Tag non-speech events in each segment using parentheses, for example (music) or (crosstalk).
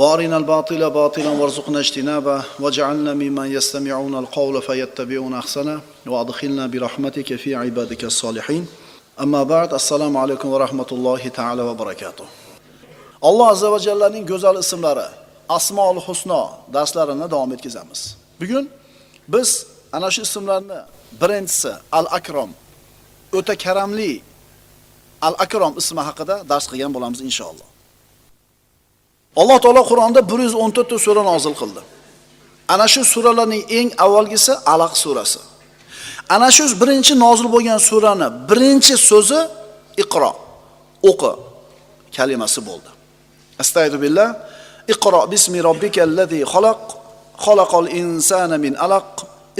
وارنا الباطل باطلا وارزقنا اجتنابه واجعلنا ممن يستمعون القول فيتبعون احسنه وادخلنا برحمتك في عبادك الصالحين اما بعد السلام عليكم ورحمه الله تعالى وبركاته alloh azza va jallaning go'zal ismlari asmoul husno darslarini davom etkazamiz bugun biz ana shu ismlarni birinchisi al akrom o'ta karamli al akrom ismi haqida dars qilgan bo'lamiz inshaalloh Alloh taolo Qur'onda 114 ta sura nozil qildi. Ana shu suralarning eng avvalgisi Alaq surasi. Ana shu birinchi nozil bo'lgan surani birinchi so'zi Iqro, o'qi kalimasi bo'ldi. Astaydu billah. Iqro bismi robbikallazi xalaq, xalaqal insana min alaq.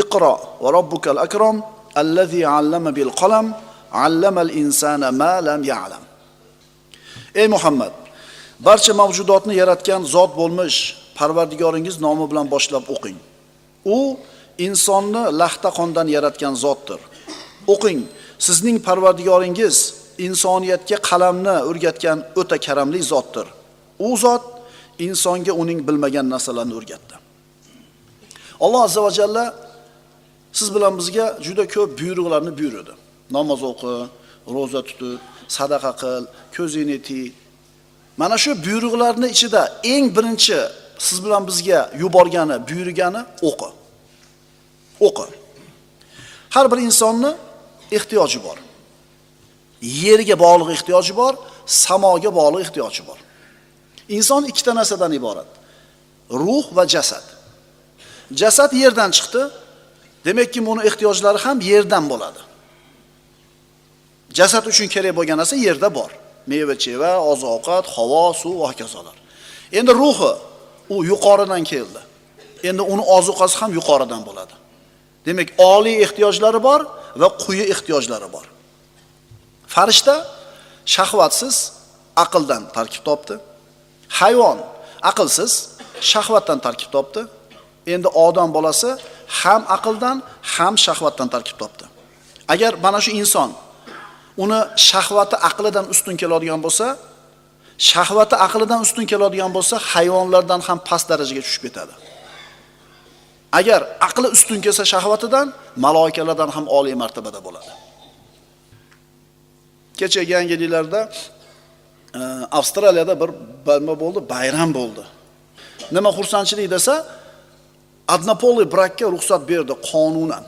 Iqro va robbukal akram allazi 'allama bil qalam, 'allamal insana ma lam ya'lam. Ey Muhammad, barcha mavjudotni yaratgan zot bo'lmish Parvardigoringiz nomi bilan boshlab o'qing. U insonni lahta qondan yaratgan zotdir. O'qing. Sizning Parvardigoringiz insoniyatga qalamni o'rgatgan o'ta karamli zotdir. U zot insonga uning bilmagan narsalarni o'rgatdi. Alloh azza va jalla siz bilan bizga juda ko'p buyruqlarni buyurdi. Namoz o'qi, roza tutib, sadaqa qil, ko'zingni tiy, Mana shu buyruqlarni ichida eng birinchi siz bilan bizga yuborgani, buyurgani o'qi. O'qi. Har bir insonni ehtiyoji bor. Yerga bog'liq ehtiyoji bor, samoga bog'liq ehtiyoji bor. Inson ikkita narsadan iborat. Ruh va jasad. Jasad yerdan chiqdi. Demakki, buni ehtiyojlari ham yerdan bo'ladi. Jasad uchun kerak bo'lgan narsa yerda bor. Meva cheva, oziq-ovqat, havo, suv va hokazolar. Endi ruhi u yuqoridan keldi. Endi uni ozuqasi ham yuqoridan bo'ladi. Demak, oliy ehtiyojlari bor va quyi ehtiyojlari bor. Farishta shahvatsiz aqldan tarkib topdi. Hayvon aqlsiz shahvatdan tarkib topdi. Endi odam bolasi ham aqldan, ham shahvatdan tarkib topdi. Agar mana shu inson uni shahvati aqlidan ustun keladigan bo'lsa, shahvati aqlidan ustun keladigan bo'lsa, hayvonlardan ham past darajaga tushib ketadi. Agar aqli ustun kelsa shahvatidan, maloikalardan ham oliy martabada bo'ladi. Kecha yangiliklarda e, Avstraliyada bir nima bo'ldi, bayram bo'ldi. Nima xursandchilik desa, adnapoli brakka ruxsat berdi qonunan.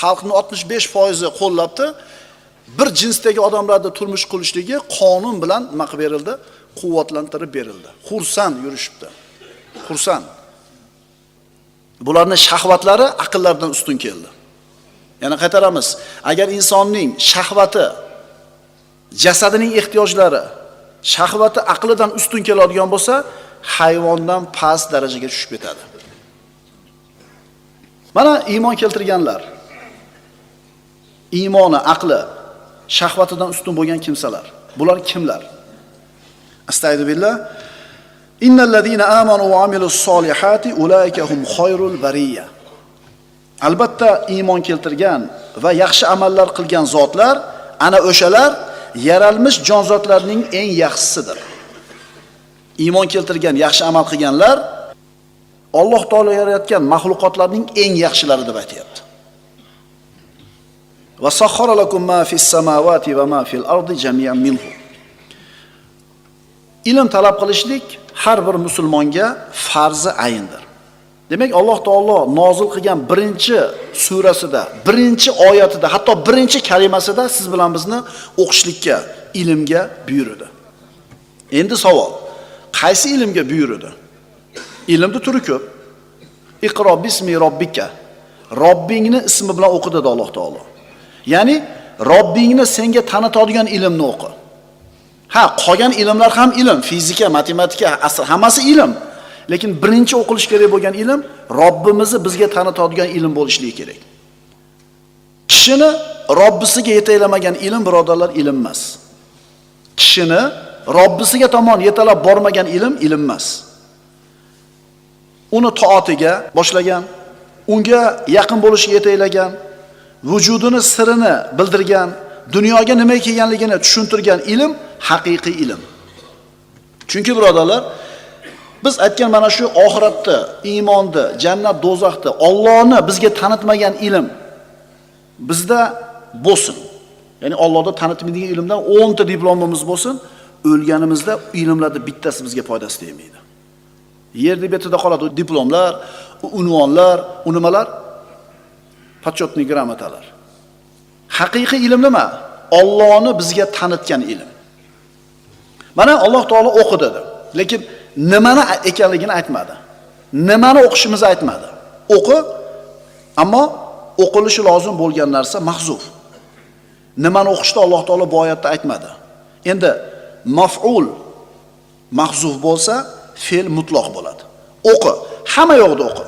Xalqning 65% qo'llabdi. Bir jinsdagi odamlarni turmush qurishligi qonun bilan nima qilib berildi? Quvvatlantirib berildi. Xursand yurishibdi. Xursand. Bularning shahvatlari aqllardan ustun keldi. Yana qaytaramiz. Agar insonning shahvati jasadining ehtiyojlari shahvati aqlidan ustun keladigan bo'lsa, hayvondan past darajaga tushib ketadi. Mana iymon keltirganlar iymoni, aqli shahvatidan ustun bo'lgan kimsalar. Bular kimlar? astag'firullah innallazina Innal ladina amanu va amilus solihati ulaika hum khayrul bariya Albatta iymon keltirgan va yaxshi amallar qilgan zotlar ana o'shalar yaralmish jonzotlarning eng yaxshisidir. Iymon keltirgan, yaxshi amal qilganlar Alloh taolo yaratgan maxluqotlarning eng yaxshilari deb aytyapti va sahhara lakum ma fis samawati va ma fil ardi jami'an minhu. Ilm talab qilishlik har bir musulmonga farzi ayindir. Demak, Alloh taolo nozil qilgan birinchi surasida, birinchi oyatida, hatto birinchi kalimasida siz bilan bizni o'qishlikka, ilmga buyurdi. Endi savol, qaysi ilmga buyurdi? Ilmni turi ko'p. Iqro bismi robbika. Robbingni ismi bilan o'qi dedi Alloh taolo. Ya'ni Robbingni senga tanitadigan ilmni o'qi. Ha, qolgan ilmlar ham ilm, fizika, matematika, asl hammasi ilm. Lekin birinchi o'qilish kerak bo'lgan ilm Robbimizni bizga tanitadigan ilm bo'lishligi kerak. Kishini Robbisiga yetaklamagan ilm birodarlar ilm emas. Kishini Robbisiga tomon yetalab bormagan ilm ilm emas. Uni toatiga boshlagan, unga yaqin bo'lishga yetaklagan, vujudini sirini bildirgan, dunyoga nima kelganligini tushuntirgan ilm haqiqiy ilm. Chunki birodarlar, biz aytgan mana shu oxiratni, iymonni, jannat, do'zaxni, Allohni bizga tanitmagan ilm bizda bo'lsin. Ya'ni Allohda tanitmaydigan ilmdan 10 ta diplomimiz bo'lsin, o'lganimizda ilmlarni bittasi bizga foydasi tegmaydi. Yerni betida qoladi diplomlar, unvonlar, u nimalar? Почетный gramatalar. Haqiqiy ilm nima? Allohni bizga tanitgan ilm. Mana Alloh taolo o'qi dedi. Lekin nimani ekanligini aytmadi. Nimani o'qishimizni aytmadi. O'qi, ammo o'qilishi lozim bo'lgan narsa mahzuf. Nimani o'qishni Alloh taolo bu oyatda aytmadi. Endi maf'ul mahzuf bo'lsa, fe'l mutloq bo'ladi. O'qi, hamma yoqda o'qi.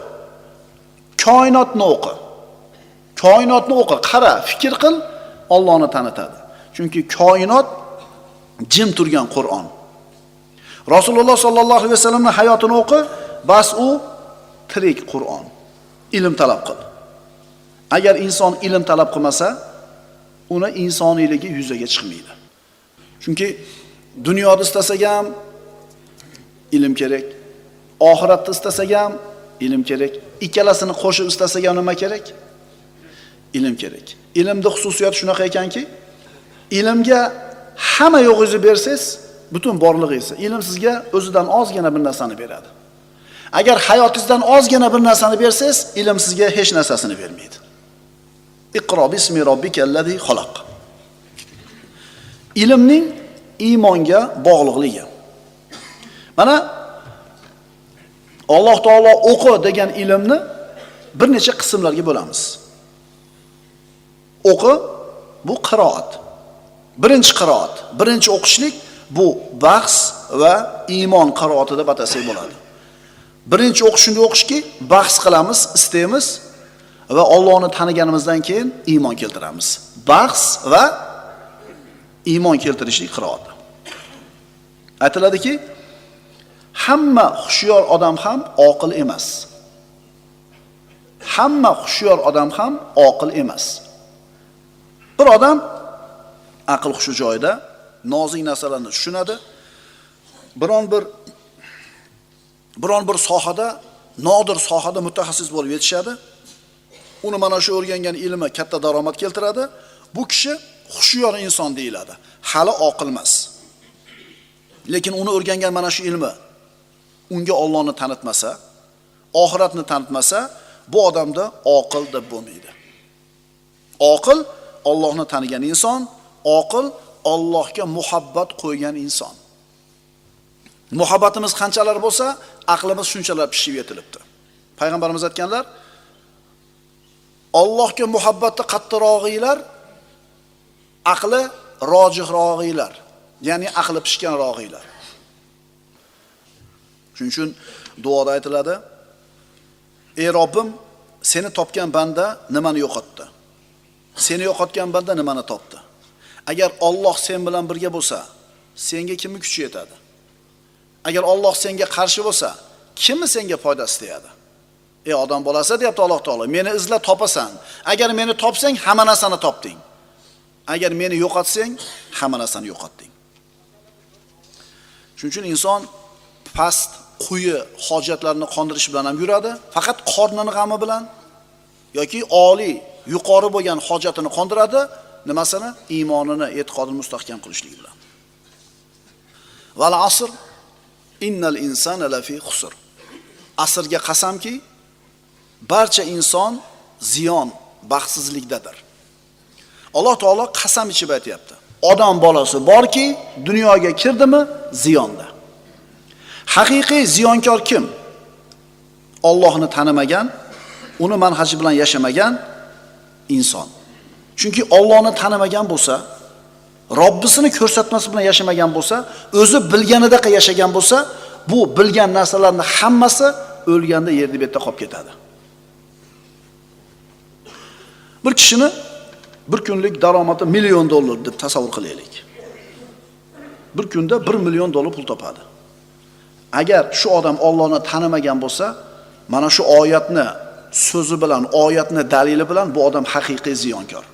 Koinotni o'qi. Koinotni o'qi, qara, fikr qil, Allohni tanitadi. Chunki koinot jim turgan Qur'on. Rasululloh sollallohu alayhi vasallamning hayotini o'qi, bas u tirik Qur'on. Ilm talab qil. Agar inson ilm talab qilmasa, uni insoniyligi yuzaga chiqmaydi. Chunki dunyoda istasak ham ilm kerak, oxiratda istasak ham ilm kerak, ikkalasini qo'shib istasak ham nima kerak? Ilm kerak. Ilmning xususiyati shunaqa ekanki, ilmga hamma yo'g'ingizni bersangiz, butun borlig'ingizni, ilm sizga o'zidan ozgina bir narsani beradi. Agar hayotingizdan ozgina bir narsani bersangiz, ilm sizga hech narsasini bermaydi. Iqro bismi robbikallazi xaloq Ilmning iymonga bog'liqligi. Mana Alloh taolo o'qi degan ilmni bir necha qismlarga bo'lamiz. O'qi bu qiroat. Birinchi qiroat, birinchi o'qishlik bu bahs va iymon qiroati deb atasak bo'ladi. Birinchi o'qish shunday o'qishki, bahs qilamiz, istaymiz va Allohni taniganimizdan keyin iymon keltiramiz. Bahs va iymon keltirishlik qiroati. Aytiladiki, hamma xushyor odam ham oqil emas. Hamma xushyor odam ham oqil emas. Bir odam aql hushi joyida nozik narsalarni tushunadi. Biron bir biron bir sohada, nodir sohada mutaxassis bo'lib yetishadi. Uni mana shu o'rgangan ilmi katta daromad keltiradi. Bu kishi hushyor inson deyiladi. Hali oqil emas. Lekin uni o'rgangan mana shu ilmi unga Allohni tanitmasa, oxiratni tanitmasa, bu odamda oqil deb bo'lmaydi. Oqil Allohni tanigan inson, oqil Allohga muhabbat qo'ygan inson. Muhabbatimiz qanchalar bo'lsa, aqlimiz shunchalar pishib yetilibdi. Payg'ambarimiz aytganlar, Allohga muhabbatni qattiqrog'inglar, aqli rojihroqinglar, ya'ni aqli pishganrog'inglar. Shuning uchun duoda aytiladi: Ey Robbim, seni topgan banda nimani yo'qotdi? Seni yo'qotgan banda nimani topdi? Agar Alloh sen bilan birga bo'lsa, senga kimni kuchi yetadi? Agar Alloh senga qarshi bo'lsa, kimni senga foydasi tegadi? Ey odam bolasi deyapti Alloh taolo, meni izla topasan. Agar meni topsang, hamma narsani topding. Agar meni yo'qotsang, hamma narsani yo'qotding. Shuning uchun inson past, quyi hojatlarini qondirish bilan ham yuradi, faqat qornini g'ami bilan yoki oliy, yuqori bo'lgan hojatini qondiradi, nimasini? Iymonini, e'tiqodini mustahkam qilishlik bilan. Val asr innal insana lafi husr Asrga qasamki, barcha inson ziyon, baxtsizlikdadir. Alloh taolo qasam ichib aytyapti Odam bolasi borki, dunyoga kirdimi, ziyonda. Haqiqiy ziyonkor kim? Allohni tanimagan, uni manhaji bilan yashamagan inson. Chunki Allohni tanimagan bo'lsa, Robbisini ko'rsatmasi bilan yashamagan bo'lsa, o'zi bilganidaqa yashagan bo'lsa, bu bilgan narsalarning hammasi o'lganda yerda qolib ketadi. Bir kishini bir kunlik daromadi million dollar deb tasavvur qilaylik. Bir kunda 1 million dollar pul topadi. Agar shu odam Allohni tanimagan bo'lsa, mana shu oyatni so'zi bilan, oyatni dalili bilan bu odam haqiqiy ziyonkor.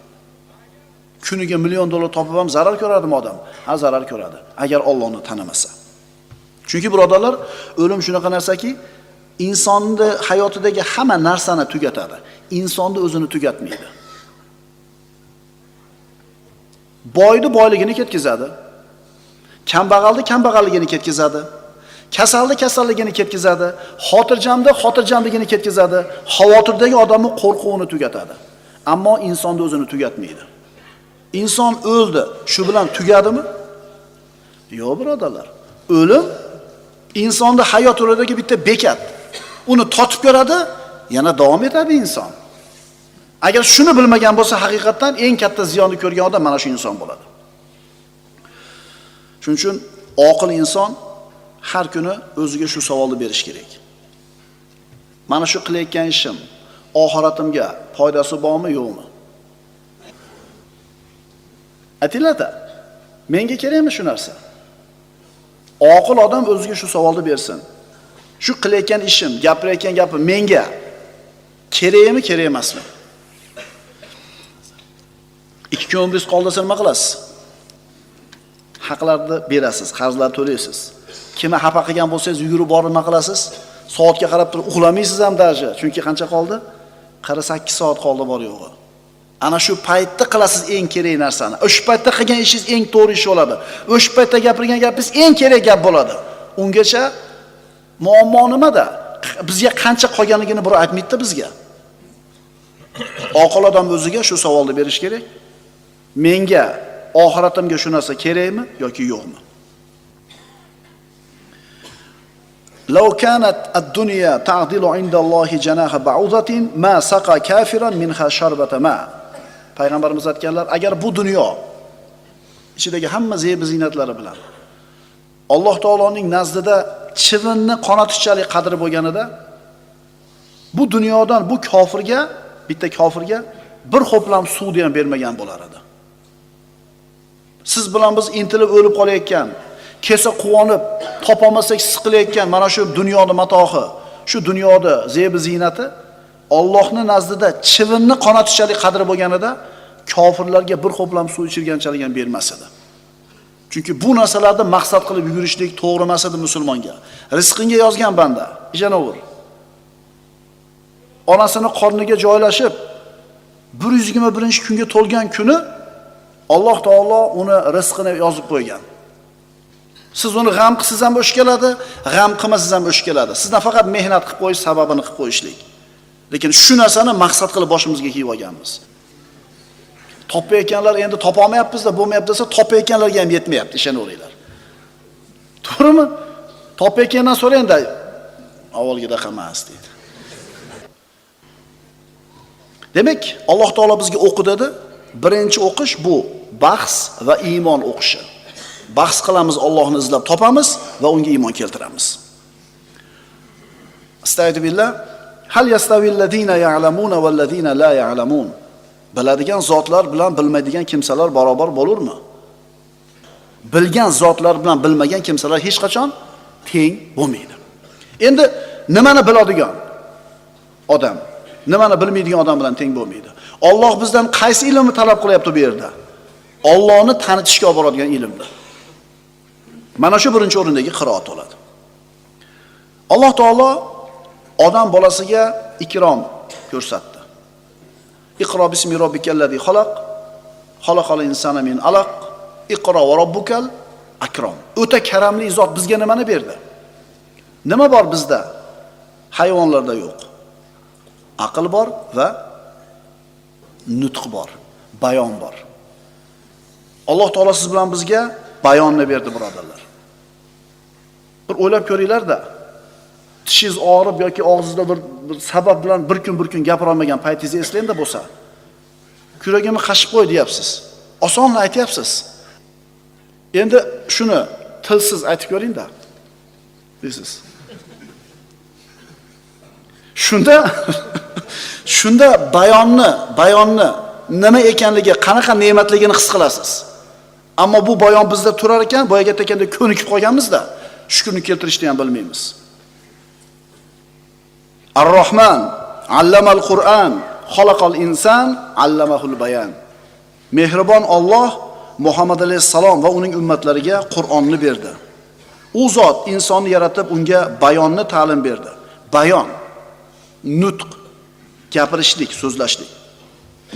Kuniga million dollar topib ham zarar ko'radimi odam? Ha, zarar ko'radi, agar Allohni tanimasa. Chunki birodarlar, o'lim shunaqa narsaki, insonni hayotidagi hamma narsani tugatadi. Insonni o'zini tugatmaydi. Boyni boyligini ketkazadi. Kambag'alni kambag'alligini ketkazadi. Kasalni kasalligini ketkazadi. Xotirjamni xotirjamligini ketkazadi. Xavotirdagi odamni qo'rquvini tugatadi. Ammo insonni o'zini tugatmaydi. Inson o'ldi, shu bilan tugadimi? Yo'q, birodarlar. O'lim insonni hayot yo'lidagi bitta bekat. Uni totib ko'radi, yana davom etadi inson. Agar shuni bilmagan bo'lsa, haqiqatdan eng katta ziyonni ko'rgan odam mana shu inson bo'ladi. Shuning uchun oqil inson har kuni o'ziga shu savolni berish kerak. Mana shu qilayotgan ishim oxiratimga foydasi bormi, yo'qmi? Atilata, menga kerakmi shu narsa? Oqil odam o'ziga shu savolni bersin. Shu qilayotgan ishim, gapirayotgan gapim menga kerakmi, kerak emasmi? Ikki kun umringiz qoldi desa nima qilasiz? Haqlarni berasiz, qarzlarni to'laysiz. Kimni xafa qilgan bo'lsangiz, yugurib borib nima qilasiz? Soatga qarab turib uxlamaysiz ham даже chunki qancha qoldi? 48 soat qoldi bor yo'g'i. Ana shu paytda qilasiz eng kerak narsani. O'sha paytda qilgan ishingiz eng to'g'ri ish bo'ladi. O'sha paytda gapirgan gapingiz eng kerak gap bo'ladi. Ungacha muammo nimada? Bizga qancha qolganligini birov aytmaydida bizga. Oqil odam o'ziga shu savolni berish kerak. Menga oxiratimga shu narsa kerakmi yoki yo'qmi? لو كانت الدنيا تعدل عند الله جناح بعوضة ما سقى كافرا منها شربة ماء payg'ambarimiz aytganlar agar bu dunyo ichidagi hamma zeb ziynatlari bilan alloh taoloning nazdida chivinni qonatishchalik qadri bo'lganida bu dunyodan bu kofirga bitta kofirga bir ho'plam suvni ham bermagan bo'lar edi siz bilan biz intilib o'lib qolayotgan kelsa quvonib topolmasak siqilayotgan mana shu dunyoni matohi shu dunyoda zebi ziynati Allohning nazdida chivinni qonatishchalik qadri bo'lganida kofirlarga bir ho'plam suv ichirganchalik ham bermas edi. Chunki bu narsalarni maqsad qilib yugurishlik to'g'ri emas edi musulmonga. Rizqingga yozgan banda, ishanaver. Onasini qorniga joylashib 121-kunga to'lgan kuni Alloh taolo uni rizqini yozib qo'ygan. Siz uni g'am qilsangiz ham bo'sh keladi, g'am qilmasangiz ham bo'sh keladi. Sizdan faqat mehnat qilib qo'yish sababini qilib qo'yishlik. Lekin shu narsani maqsad qilib boshimizga kiyib olganmiz. Topayotganlar endi topolmayapmiz-da, bo'lmayapti desa, topayotganlarga ham yetmayapti, ishonaveringlar. To'g'rimi? Topayotgandan so'rangda, avvalgidaqa emas deydi. Demak, Alloh taolo bizga o'qi dedi. Birinchi o'qish bu bahs va iymon o'qishi. Bahs qilamiz, Allohni izlab topamiz va unga iymon keltiramiz. Astagfirullah. Hal yastavillazina ya'lamuna vallazina la ya'lamun. Biladigan zotlar bilan bilmaydigan kimsalar barobar bo'lurmi? Bilgan zotlar bilan bilmagan kimsalar hech qachon teng bo'lmaydi. Endi nimani biladigan odam, nimani bilmaydigan odam bilan teng bo'lmaydi. Alloh bizdan qaysi ilmni talab qilyapti bu yerda? Allohni tanitishga olib boradigan ilmni. Mana shu birinchi o'rindagi qiroat bo'ladi. Alloh taolo odam bolasiga ikrom ko'rsatdi. Iqro bismi robbikallazi xalaq. Xalaqal insana min alaq. Iqro va robbukal akrom. O'ta karamli zot bizga nimani berdi? Nima bor bizda? Hayvonlarda yo'q. Aql bor va nutq bor, bayon bor. Alloh taolo siz bilan bizga bayonni berdi, birodarlar. Bir o'ylab ko'ringlar-da. tishingiz og'rib yoki og'zingizda bir, bir sabab bilan bir kun bir kun gapira olmagan paytingizni eslangda bo'lsa, kuragimni qashib qo'y deyapsiz. Osonla aytyapsiz. Endi shuni tilsiz aytib ko'ring-da. Deysiz. Shunda (laughs) shunda bayonni, bayonni nima ekanligi, qanaqa ne'matligini his qilasiz. Ammo bu bayon bizda turar ekan, boyagi aytayotgandek ko'nikib qolganmizda, shukurni keltirishni ham bilmaymiz. ar rohman allamal Qur'an, xalaqal inson, allamahul bayan. Mehribon Alloh Muhammad alayhissalom va uning ummatlariga Qur'onni berdi. U zot insonni yaratib unga bayonni ta'lim berdi. Bayon, nutq, gapirishlik, so'zlashlik.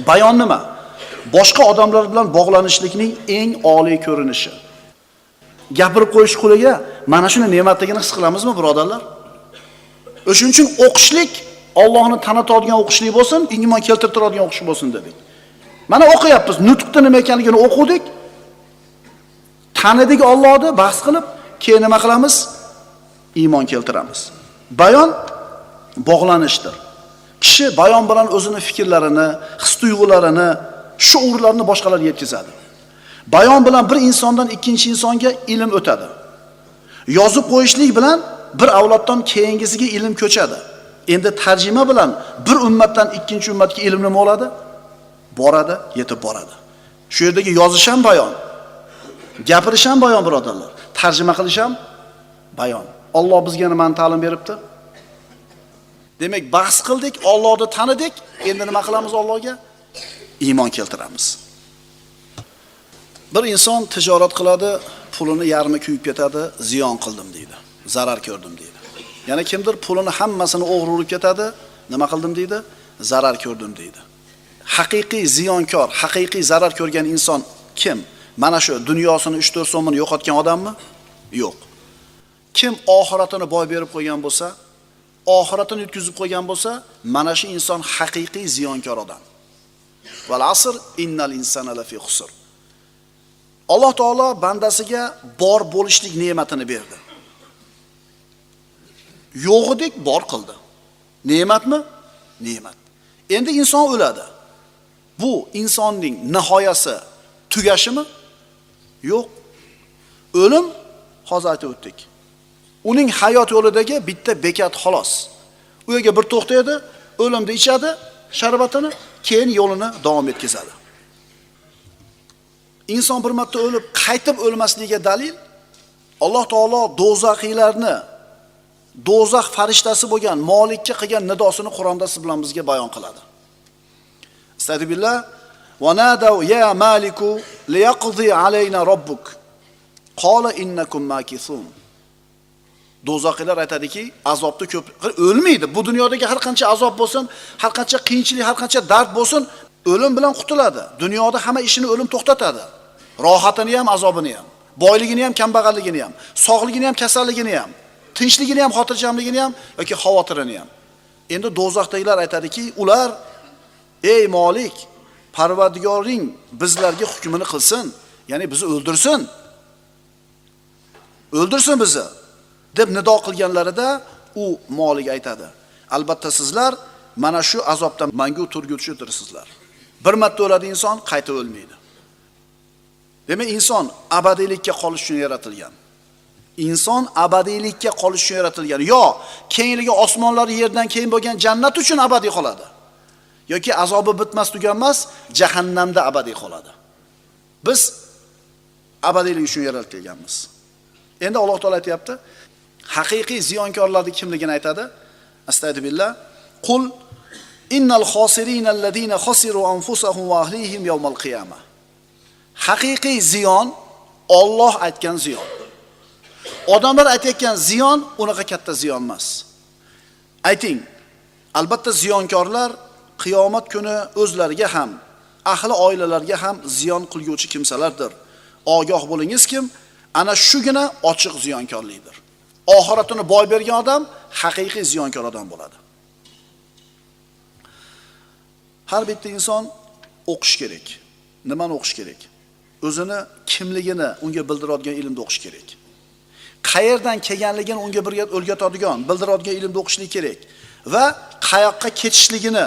Bayon nima? Boshqa odamlar bilan bog'lanishlikning eng oliy ko'rinishi. Gapirib qo'yish quliga mana shuni ne'matligini his qilamizmi, birodarlar? O'shuning uchun o'qishlik Allohni tanitadigan o'qishlik bo'lsin, iymon keltirtiradigan o'qish bo'lsin dedik. Mana o'qiyapmiz, nutqni nima ekanligini o'qidik. Tanidik Allohni bahs qilib, keyin nima qilamiz? Iymon keltiramiz. Bayon bog'lanishdir. Kishi bayon bilan o'zini fikrlarini, his-tuyg'ularini, shuurlarini boshqalarga yetkazadi. Bayon bilan bir insondan ikkinchi insonga ilm o'tadi. Yozib qo'yishlik bilan bir avloddan keyingisiga ilm ko'chadi. Endi tarjima bilan bir ummatdan ikkinchi ummatga ilm nima bo'ladi? Boradi, yetib boradi. Shu yerdagi yozish ham bayon. Gapirish ham bayon birodarlar. Tarjima qilish ham bayon. Alloh bizga nimani ta'lim beribdi? Demak, bahs qildik, Allohni tanidik, endi nima qilamiz Allohga? Iymon keltiramiz. Bir inson tijorat qiladi, pulini yarmi kuyib ketadi, ziyon qildim deydi. Zarar ko'rdim deydi. Yana kimdir pulini hammasini o'g'ri urib ketadi, nima qildim deydi? Zarar ko'rdim deydi. Haqiqiy ziyonkor, haqiqiy zarar ko'rgan inson kim? Mana shu dunyosini 3-4 so'mini yo'qotgan odammi? Yo'q. Kim oxiratini boy berib qo'ygan bo'lsa, oxiratini yutkazib qo'ygan bo'lsa, mana shu inson haqiqiy ziyonkor odam. Val asr innal insana lafi khusr. Alloh taolo bandasiga bor bo'lishlik ne'matini berdi. Yo'g'idek bor qildi. Ne'matmi? Ne'mat. Endi inson o'ladi. Bu insonning nihoyasi tugashimi? Yo'q. O'lim hozir aytib o'tdik. Uning hayot yo'lidagi bitta bekat xolos. U yerga bir to'xtaydi, o'limni ichadi, sharbatini, keyin yo'lini davom etkazadi. Inson bir marta o'lib, qaytib o'lmasligiga dalil Alloh taolo do'zaxiylarni do'zax farishtasi bo'lgan molikka qilgan nidosini Qur'onda siz bilan bizga bayon qiladi. Astagfirullah va nadaw ya maliku liyaqdi alayna robbuk. Qala innakum makithun. Do'zaxiylar aytadiki, azobni ko'p o'lmaydi. Bu dunyodagi har qancha azob bo'lsin, har qancha qiyinchilik, har qancha dard bo'lsin, o'lim bilan qutuladi. Dunyoda hamma ishini o'lim to'xtatadi. Rohatini ham, azobini ham, boyligini ham, kambag'alligini ham, sog'ligini ham, kasalligini ham, tinchligini ham, xotirjamligini ham yoki xavotirini ham. Endi do'zaxdagilar aytadiki, ular ey Molik, Parvardigoring bizlarga hukmini qilsin, ya'ni bizni o'ldirsin. O'ldirsin bizni deb nido qilganlarida u Molik aytadi. Albatta sizlar mana shu azobdan mangu turgutishdirsizlar. Bir marta o'ladi inson, qayta o'lmaydi. Demak, inson abadiylikka qolish uchun yaratilgan. Inson abadiylikka qolish uchun yaratilgan. Yo, kengligi osmonlar yerdan keyin bo'lgan jannat uchun abadiy qoladi. yoki azobi bitmas tuganmas jahannamda abadiy qoladi. Biz abadiylik uchun yaratilganmiz. Endi Alloh taolay aytyapti haqiqiy ziyonkorlarni kimligini aytadi. Astagfirullah. Qul innal khosirin alladina khasiru anfusahum va ahlihim yawmal qiyamah. Haqiqiy ziyon Alloh aytgan ziyon. Odamlar aytayotgan ziyon unaqa katta ziyon emas. Ayting, albatta ziyonkorlar qiyomat kuni o'zlariga ham, ahli oilalarga ham ziyon qilguvchi kimsalardir. Ogoh bo'lingiz kim? Ana shugina ochiq ziyonkorlikdir. Oxiratini boy bergan odam haqiqiy ziyonkor odam bo'ladi. Har bitta inson o'qish kerak. Nimani o'qish kerak? O'zini kimligini unga bildiradigan ilmni o'qish kerak. Qayerdan kelganligini unga bir o'rgatadigan, bildiradigan ilmni o'qishlik kerak va qayoqqa ketishligini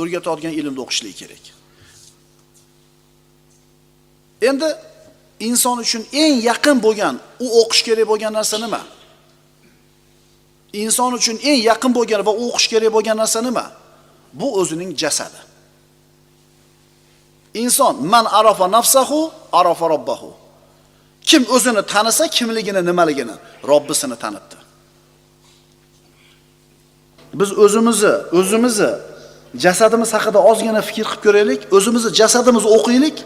o'rgatadigan ilmni o'qishlik kerak. Endi inson uchun eng yaqin bo'lgan, u o'qish kerak bo'lgan narsa nima? Inson uchun eng yaqin bo'lgan va o'qish kerak bo'lgan narsa nima? Bu o'zining jasadi. Inson man arafa nafsahu, arafa robbahu. Kim o'zini tanisa, kimligini, nimaligini, Robbisini tanitdi. Biz o'zimizni, o'zimizni jasadimiz haqida ozgina fikr qilib ko'raylik, o'zimizni jasadimizni o'qiylik.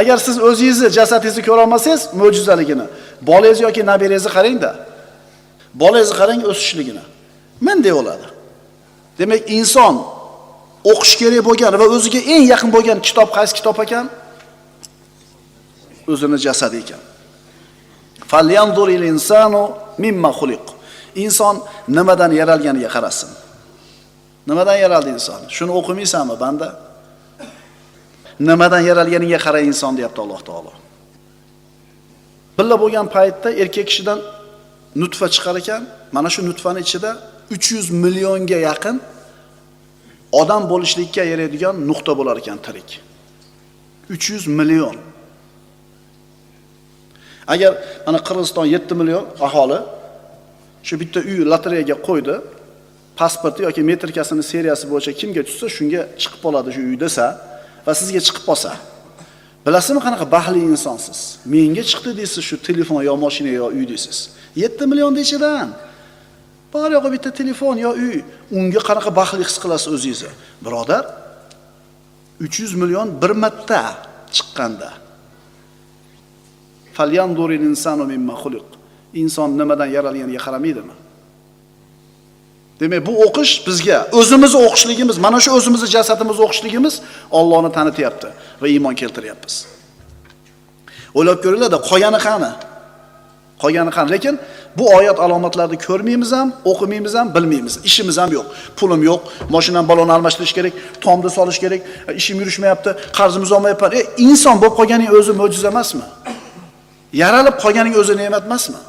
Agar siz o'zingizni jasadingizni ko'ra olmasangiz, mo'jizaligini, bolangiz yoki nabirangizni qarang-da. Bolangizni qarang o'sishligini. Menday bo'ladi. Demak, inson o'qish kerak bo'lgan va o'ziga eng yaqin bo'lgan kitob qaysi kitob ekan? O'zini jasadi ekan. Falyanzuril insanu mimma xuliq. Inson nimadan yaralganiga qarasin. Nimadan yaraldi inson? Shuni o'qimaysanmi, banda? Nimadan yaralganiga qara inson deyapti Alloh taolo. Billa bo'lgan paytda erkak kishidan nutfa chiqar ekan, mana shu nutfani ichida 300 millionga yaqin odam bo'lishlikka yaraydigan nuqta bo'lar ekan tirik. 300 million. Agar mana Qirg'iziston 7 million aholi shu bitta uy lotereyaga qo'ydi, pasporti yoki metrikasini seriyasi bo'yicha kimga tushsa shunga chiqib qoladi shu uy desa va sizga chiqib qolsa. Bilasizmi qanaqa baxtli insonsiz? Menga chiqdi deysiz shu telefon yo mashina yo uy deysiz. 7 million ichidan. Bor yo'g'i bitta telefon yo uy, unga qanaqa baxtli his qilasiz o'zingizni? Birodar, 300 million bir marta chiqqanda. Falyanzuril insanu mimma xuliq. Inson nimadan yaralganiga qaramaydimi? Demak, bu o'qish bizga o'zimizni o'qishligimiz, mana shu o'zimizni jasadimizni o'qishligimiz Allohni tanityapti va iymon keltiryapmiz. O'ylab ko'ringlarda qolgani qani? Qolgani qani? Lekin bu oyat alomatlarini ko'rmaymiz ham, o'qimaymiz ham, bilmaymiz. Ishimiz ham yo'q. Pulim yo'q, mashinam balonni almashtirish kerak, tomni solish kerak, ishim yurishmayapti, qarzimiz olmayapman. E, inson bo'lib qolganing o'zi mo'jiza emasmi? Yaralib qolganing o'zi ne'mat emasmi?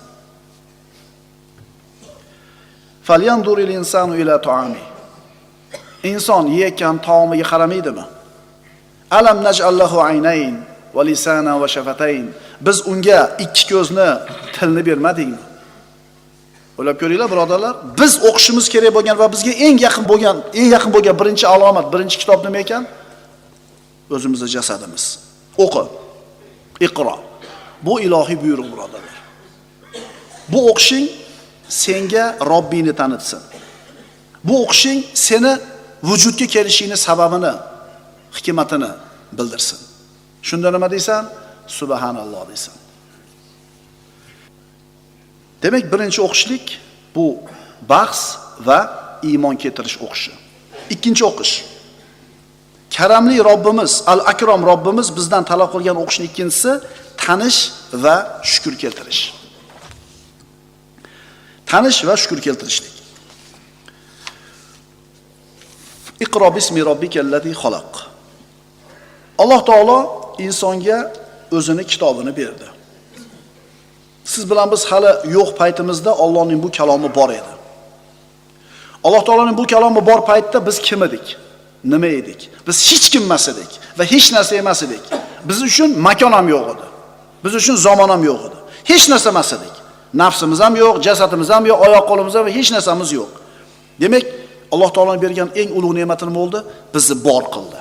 Inson yeyotgan taomiga qaramaydimi? Alam naj'allahu aynayn va lisana va shafatayn. Biz unga ikki ko'zni, tilni bermadikmi? O'ylab ko'ringlar, birodarlar, biz o'qishimiz kerak bo'lgan va bizga eng yaqin bo'lgan, eng yaqin bo'lgan birinchi alomat, birinchi kitob nima ekan? O'zimizning jasadimiz. O'qi. Iqro. Bu ilohiy buyruq, birodarlar. Bu o'qishing senga Robbingni tanitsin. Bu o'qishing seni vujudga kelishingni sababini, hikmatini bildirsin. Shunda nima deysan? Subhanalloh deysan. Demak, birinchi o'qishlik bu bahs va iymon keltirish o'qishi. Ikkinchi o'qish. Karamli Robbimiz, Al-Akrom Robbimiz bizdan talab qilgan o'qishning ikkinchisi tanish va shukr keltirish. Tanish va shukr keltirishlik. Iqro bismi robbikallazi xaloq Alloh taolo insonga o'zini kitobini berdi. Siz bilan biz hali yo'q paytimizda Allohning bu kalomi bor edi. Alloh taoloning bu kalomi bor paytda biz kim edik? Nima edik? Biz hech kim emas edik va hech narsa emas edik. Biz uchun makon ham yo'q edi. Biz uchun zamon ham yo'q edi. Hech narsa emas edik. Nafsimiz ham yo'q, jasadimiz ham yo'q, oyoq qo'limiz ham hech narsamiz yo'q. Demak, Alloh taolo bergan eng ulug' ne'mati nima bo'ldi? Bizni bor qildi.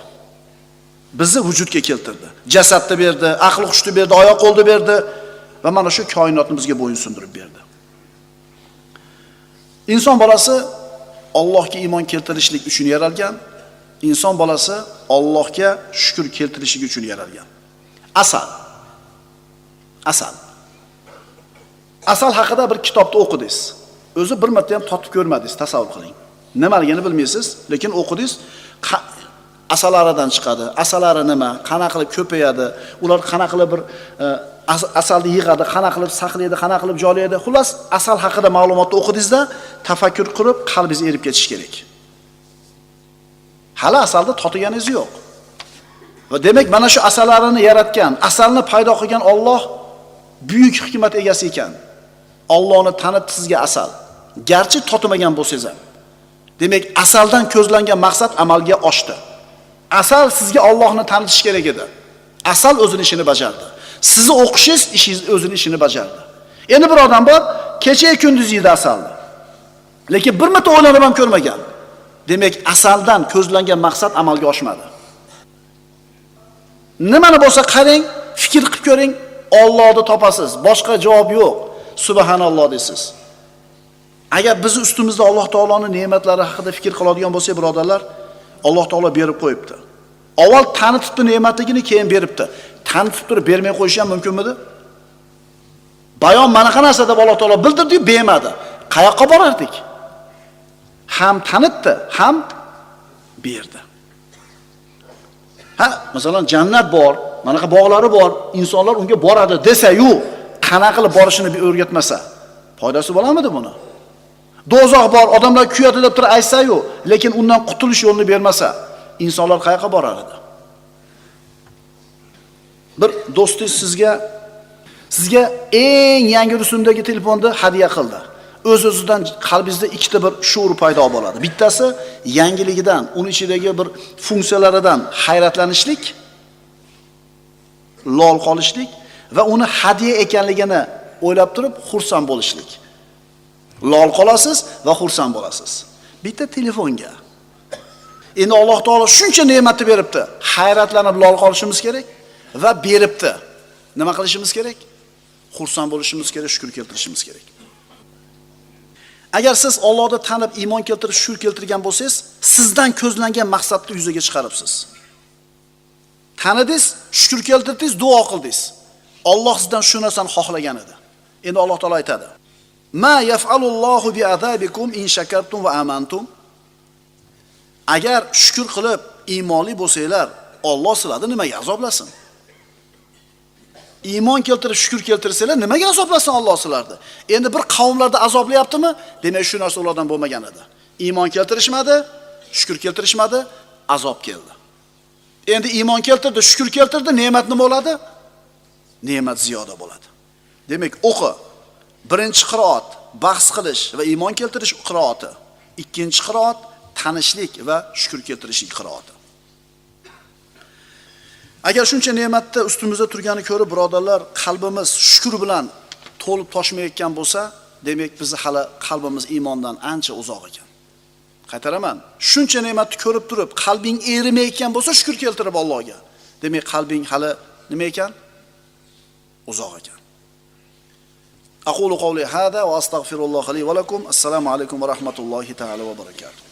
Bizni vujudga keltirdi. Jasadni berdi, aql hushni berdi, oyoq qo'lni berdi va mana shu koinotni bizga bo'ysundirib berdi. Inson bolasi Allohga iymon keltirishlik uchun yaralgan, inson bolasi Allohga shukr keltirishlik uchun yaralgan. Asal. Asal. Asal haqida bir kitobni o'qidingiz. O'zi bir marta ham totib ko'rmadingiz, tasavvur qiling. Nimaligini bilmaysiz, lekin o'qidingiz, asalaridan chiqadi. Asalari nima, qanaqa qilib ko'payadi, ular qanaqa qilib bir e, e, asalni yig'adi, qanaqa qilib saqlaydi, qanaqa qilib joylaydi. Xullas, asal haqida ma'lumotni o'qidingizda, tafakkur qilib, qalbingiz erib ketishi kerak. Hali asalni totiganingiz yo'q. Va demak, mana shu asalarini yaratgan, asalni paydo qilgan Alloh buyuk hikmat egasi ekan. Allohni tanitdi sizga asal. Garchi totmagan bo'lsangiz ham. Demak, asaldan ko'zlangan maqsad amalga oshdi. Asal sizga Allohni tanitish kerak edi. Asal o'zining ishini bajardi. Sizni o'qishingiz ishingiz o'zining ishini bajardi. Endi bir odam bor, kecha kunduzi yeydi asalni. Lekin bir marta o'ylanib ham ko'rmagan. Demak, asaldan ko'zlangan maqsad amalga oshmadi. Nimani bo'lsa qarang, fikr qilib ko'ring, Allohni topasiz. Boshqa javob yo'q. Subhanalloh deysiz Agar biz ustimizda Alloh taoloning ne'matlari haqida fikr qiladigan bo'lsak, birodarlar, Alloh taolo berib qo'yibdi. Avval tanitibdi ne'matligini, keyin beribdi. Tanitib turib bermay qo'yish ham mumkinmidi? Bayon mana narsa deb Alloh taolo bildirdi, bermadi. Qayoqqa borardik? Ham tanitdi, ham berdi. Ha, masalan, jannat bor, manaqa bog'lari bor, insonlar unga boradi desa-yu, qanaqa qilib borishini o'rgatmasa, foydasi bo'ladimi buni? Do'zax bor, odamlar kuyadi deb turib aytsayu lekin undan qutulish yo'lini bermasa, insonlar qayoqqa borar edi? Bir do'stingiz sizga sizga eng yangi rusumdagi telefonni hadya qildi. O'z-o'zidan qalbingizda ikkita bir shuur paydo bo'ladi. Bittasi yangiligidan, uning ichidagi bir funksiyalaridan hayratlanishlik, lol qolishlik va uni hadya ekanligini o'ylab turib xursand bo'lishlik. Lol qolasiz va xursand bo'lasiz. Bitta telefonga. Endi Alloh taolo shuncha ne'matni beribdi. Hayratlanib lol qolishimiz kerak va beribdi. Nima qilishimiz kerak? Xursand bo'lishimiz kerak, shukr keltirishimiz kerak. Agar siz Allohni tanib iymon keltirib shukr keltirgan bo'lsangiz, sizdan ko'zlangan maqsadni yuzaga chiqaribsiz. Tanidingiz, shukr keltirdingiz, duo qildingiz. Alloh sizdan shu narsani xohlagan edi. Endi Alloh taolo aytadi: "Ma yaf'alullohu bi azabikum in shakartum va amantum." Agar shukr qilib iymonli bo'lsanglar, Alloh sizlarni nimaga azoblasin? Iymon keltirib shukr keltirsanglar nimaga azoblasin Alloh sizlarni? Endi bir qavmlarda azoblayaptimi? Demak, shu narsa ulardan bo'lmagan edi. Iymon keltirishmadi, shukr keltirishmadi, azob keldi. Endi iymon keltirdi, shukr keltirdi, ne'mat nima bo'ladi? Ne'mat ziyoda bo'ladi. Demak, o'qi. Birinchi qiroat bahs qilish va iymon keltirish qiroati. Ikkinchi qiroat tanishlik va shukr keltirishlik qiroati. Agar shuncha ne'matni ustimizda turgani ko'rib, birodarlar, qalbimiz shukr bilan to'lib toshmayotgan bo'lsa, demak bizni hali qalbimiz iymondan ancha uzoq ekan. Qaytaraman. Shuncha ne'matni ko'rib turib, qalbing erimayotgan bo'lsa, shukr keltirib Allohga. Demak, qalbing hali nima ekan? Uzoq ekan. Aqulu qawli hada va astagfirulloh li va lakum. Assalomu alaykum va rahmatullohi ta'ala va barakatuh.